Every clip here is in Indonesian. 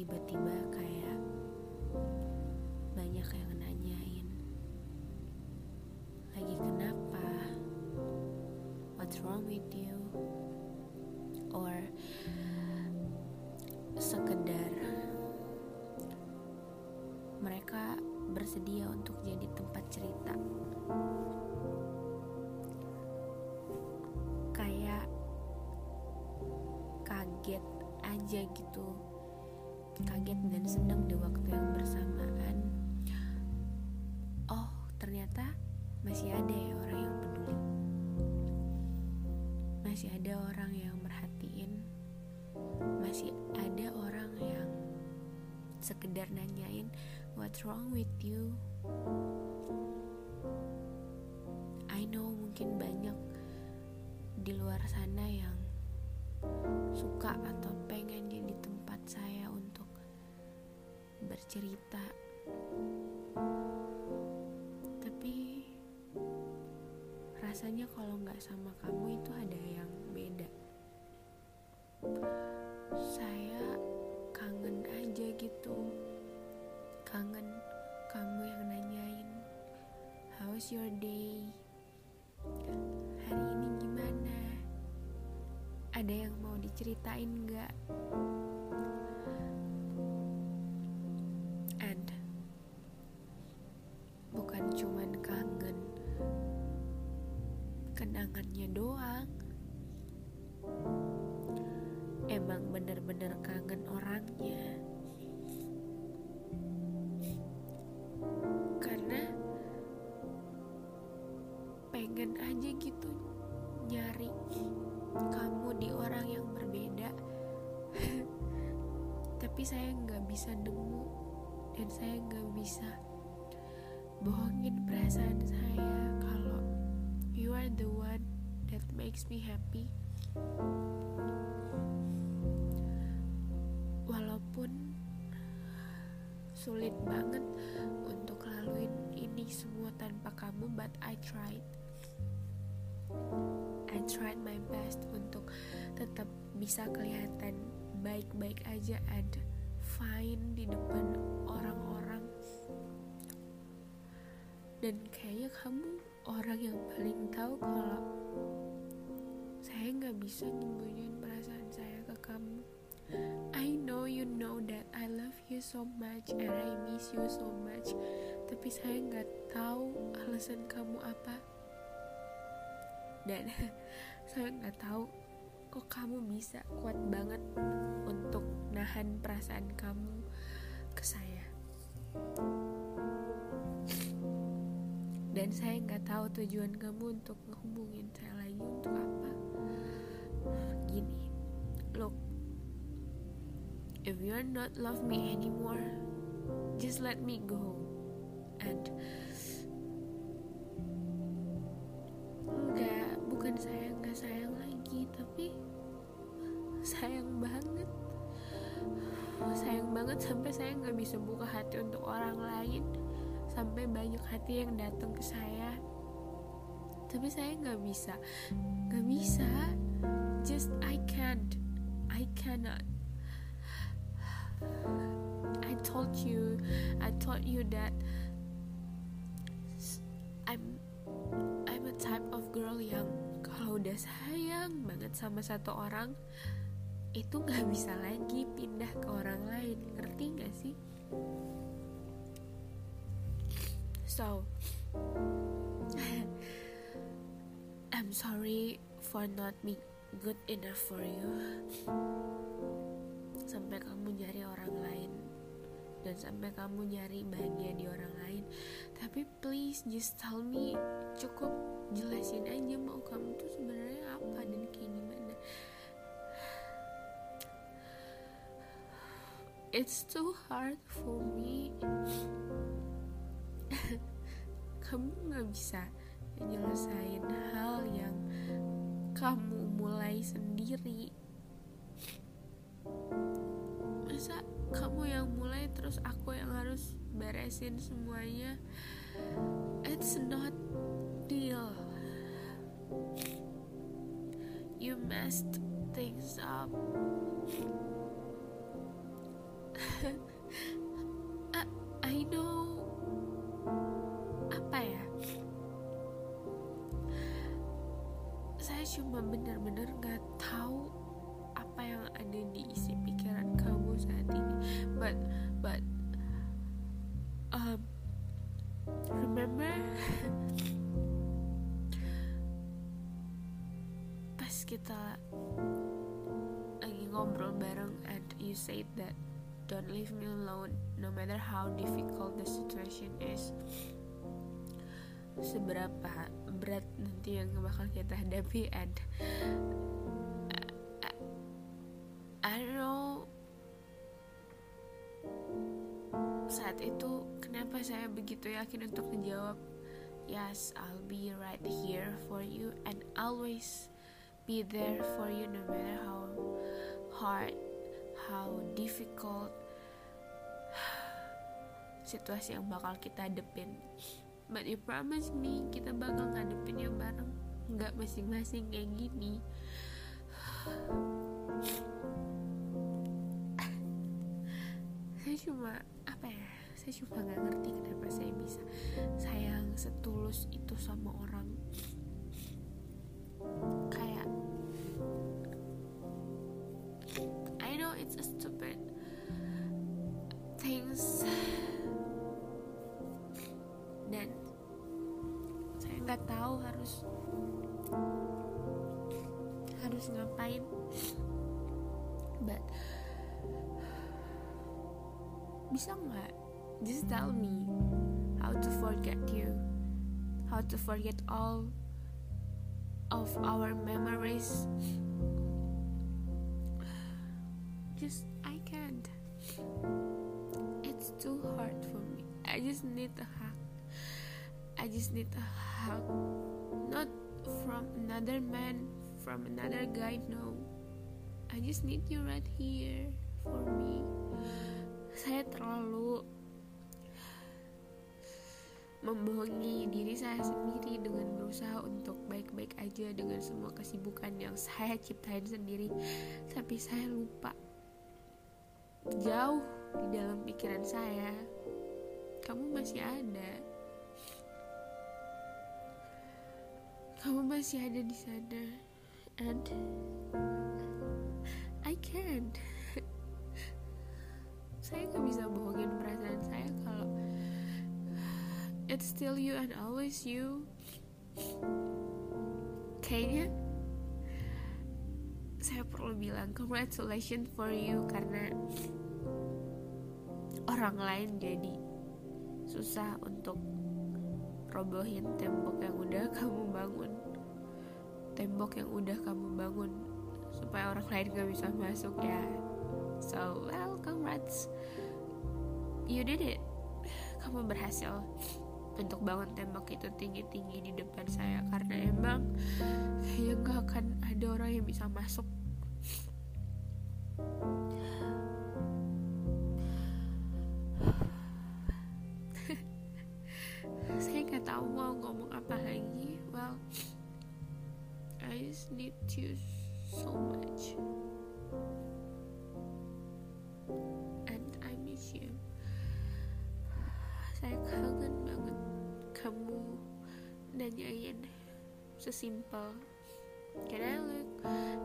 tiba-tiba kayak banyak yang nanyain lagi kenapa? What's wrong with you? Or sekedar mereka bersedia untuk jadi tempat cerita. Kayak kaget aja gitu kaget dan senang di waktu yang bersamaan. Oh ternyata masih ada ya orang yang peduli. Masih ada orang yang merhatiin. Masih ada orang yang sekedar nanyain what's wrong with you? I know mungkin banyak di luar sana yang suka atau pengen jadi tempat saya bercerita. Tapi rasanya kalau nggak sama kamu itu ada yang beda. Saya kangen aja gitu. Kangen kamu yang nanyain how's your day? Hari ini gimana? Ada yang mau diceritain nggak kenangannya doang. Emang bener-bener kangen orangnya. Karena pengen aja gitu nyari kamu di orang yang berbeda. Tapi saya nggak bisa nemu dan saya nggak bisa bohongin perasaan saya makes me happy. Walaupun sulit banget untuk laluin ini semua tanpa kamu but I tried. I tried my best untuk tetap bisa kelihatan baik-baik aja and fine di depan orang-orang. Dan kayaknya kamu orang yang paling tahu kalau nggak bisa nyembunyiin perasaan saya ke kamu. I know you know that I love you so much and I miss you so much. Tapi saya nggak tahu alasan kamu apa. Dan saya nggak tahu kok kamu bisa kuat banget untuk nahan perasaan kamu ke saya. Dan saya nggak tahu tujuan kamu untuk ngehubungin saya lagi untuk apa gini. Look if you're not love me anymore just let me go. And enggak bukan saya nggak sayang lagi tapi sayang banget. Sayang banget sampai saya nggak bisa buka hati untuk orang lain. Sampai banyak hati yang datang ke saya. Tapi saya nggak bisa nggak bisa just I can't I cannot. I told you I told you that I'm I'm a type of girl yang kalau udah sayang banget sama satu orang itu nggak bisa lagi pindah ke orang lain. Ngerti gak sih? So I'm sorry for not being good enough for you. Sampai kamu nyari orang lain. Dan sampai kamu nyari bahagia di orang lain. Tapi please just tell me cukup jelasin aja mau kamu tuh sebenarnya apa dan kayak gimana. It's too hard for me. Kamu nggak bisa nyelesain hal yang mulai sendiri. Masa kamu yang mulai terus aku yang harus beresin semuanya? It's not deal. You messed things up cuma bener-bener gak tahu apa yang ada di isi pikiran kamu saat ini. But but um, remember pas kita lagi ngobrol bareng and you said that don't leave me alone no matter how difficult the situation is. Seberapa berat nanti yang bakal kita hadapi and I, I don't know saat itu kenapa saya begitu yakin untuk menjawab yes I'll be right here for you and always be there for you no matter how hard how difficult situasi yang bakal kita hadepin but you promise me kita bakal ngadepinnya bareng. Nggak masing-masing kayak gini. Saya cuma apa ya saya cuma nggak ngerti kenapa saya bisa sayang setulus itu sama orang but bisa nggak? Just tell me how to forget you how to forget all of our memories. Just I can't. It's too hard for me. I just need a hug. I just need a hug. Not from another man, from another guy, no. I just need you right here for me. Saya terlalu membohongi diri saya sendiri dengan berusaha untuk baik-baik aja dengan semua kesibukan yang saya ciptain sendiri. Tapi saya lupa jauh di dalam pikiran saya. Kamu masih ada. Kamu masih ada di sana. And I can't saya gak bisa bohongin perasaan saya kalau it's still you and always you. Kayaknya saya perlu bilang congratulations for you karena orang lain jadi susah untuk robohin tembok yang udah kamu bangun. Tembok yang udah kamu bangun supaya orang lain gak bisa masuk. Ya. So well congrats. You did it. Kamu berhasil untuk bangun tembok itu tinggi-tinggi di depan saya. Karena emang kayaknya gak akan ada orang yang bisa masuk. Saya nggak tahu mau ngomong apa lagi. Well I just need you so much. And I miss you. Saya kangen banget kamu nanyain sesimpel can I look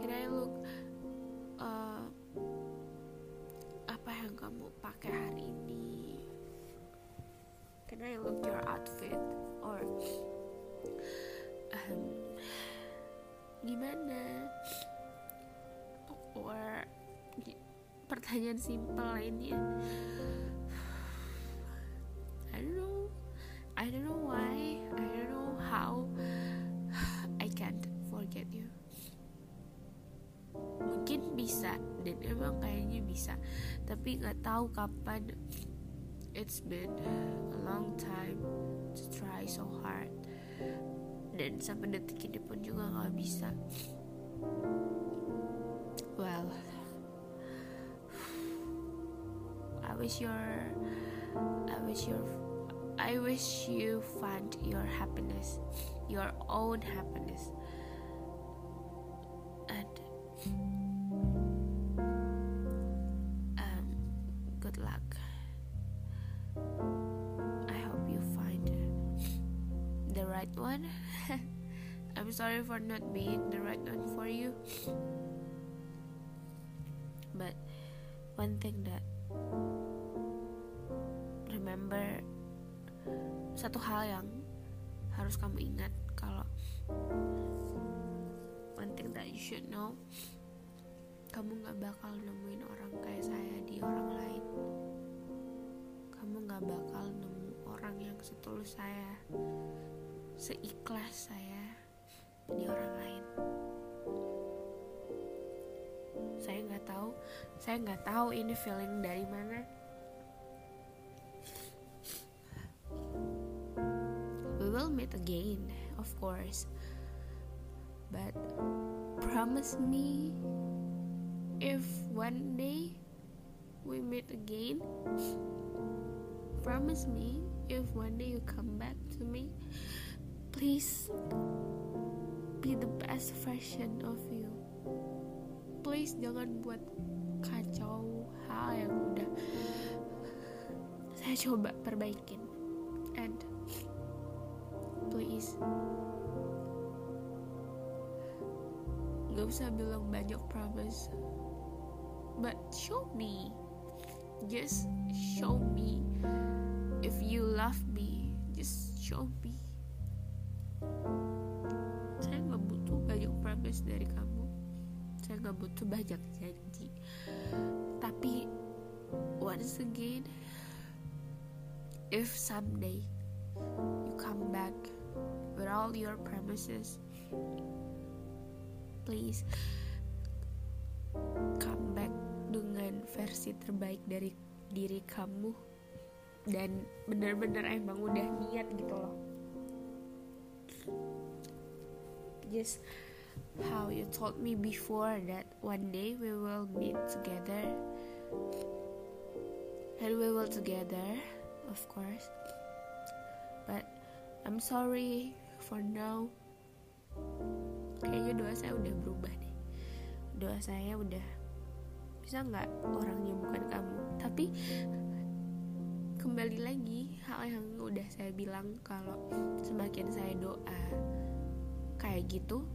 can I look uh, apa yang kamu pakai hari ini? Can I look your outfit? Or um, gimana or pertanyaan simpel lainnya. I don't know. I don't know why. I don't know how I can't forget you. Mungkin bisa dan emang kayaknya bisa. Tapi nggak tahu kapan. It's been a long time to try so hard. Dan sampai detik ini pun juga nggak bisa well I wish your I wish your I wish you find your happiness your own happiness. And um, good luck. I hope you find the right one. I'm sorry for not being the right one for you. One thing that remember satu hal yang harus kamu ingat kalau one thing that you should know kamu gak bakal nemuin orang kayak saya di orang lain. Kamu gak bakal nemu orang yang setulus saya seikhlas saya di orang lain saya nggak tahu. Saya nggak tahu ini feeling dari mana. We will meet again of course. But promise me if one day we meet again promise me if one day you come back to me please be the best version of you please jangan buat kacau hal yang udah saya coba perbaikin. And please gak usah bilang banyak promise but show me just show me. If you love me just show me. Saya nggak butuh banyak promise dari kamu saya nggak butuh banyak janji. Tapi once again if someday you come back with all your promises please come back dengan versi terbaik dari diri kamu dan bener-bener emang udah niat gitu loh. Just how you told me before that one day we will meet together. And we will together of course. But I'm sorry for now. Kayaknya doa saya udah berubah deh. Doa saya udah bisa nggak orangnya bukan kamu? Tapi kembali lagi hal yang udah saya bilang kalau semakin saya doa kayak gitu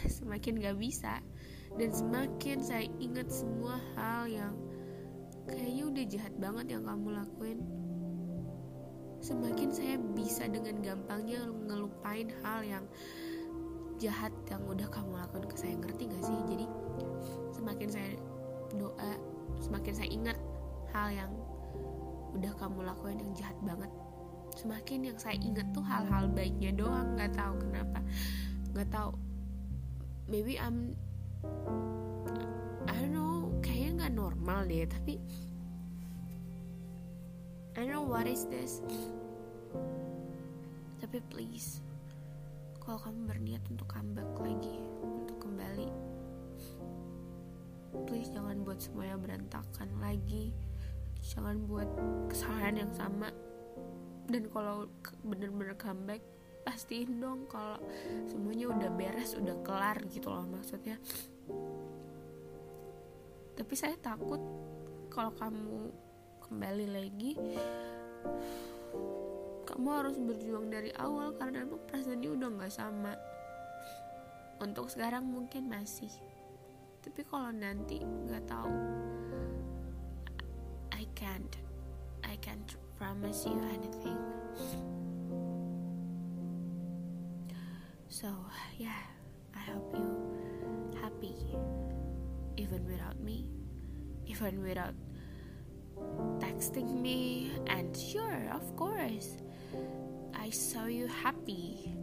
semakin gak bisa. Dan semakin saya ingat semua hal yang kayaknya udah jahat banget yang kamu lakuin. Semakin saya bisa dengan gampangnya ngelupain hal yang jahat yang udah kamu lakukan ke saya. Ngerti gak sih? Jadi semakin saya doa semakin saya ingat hal yang udah kamu lakuin yang jahat banget semakin yang saya ingat tuh hal-hal baiknya doang. Nggak tahu kenapa. Nggak tahu maybe I'm I don't know kayaknya nggak normal deh tapi I don't know what is this. Tapi please kalau kamu berniat untuk comeback lagi untuk kembali please jangan buat semuanya berantakan lagi. Jangan buat kesalahan yang sama. Dan kalau bener-bener comeback pastiin dong kalau semuanya udah beres udah kelar gitu loh maksudnya. Tapi saya takut kalau kamu kembali lagi kamu harus berjuang dari awal karena emang perasaannya udah nggak sama. Untuk sekarang mungkin masih. Tapi kalau nanti nggak tahu I can't I can't promise you anything so yeah I hope you happy even without me even without texting me. And sure of course I saw you happy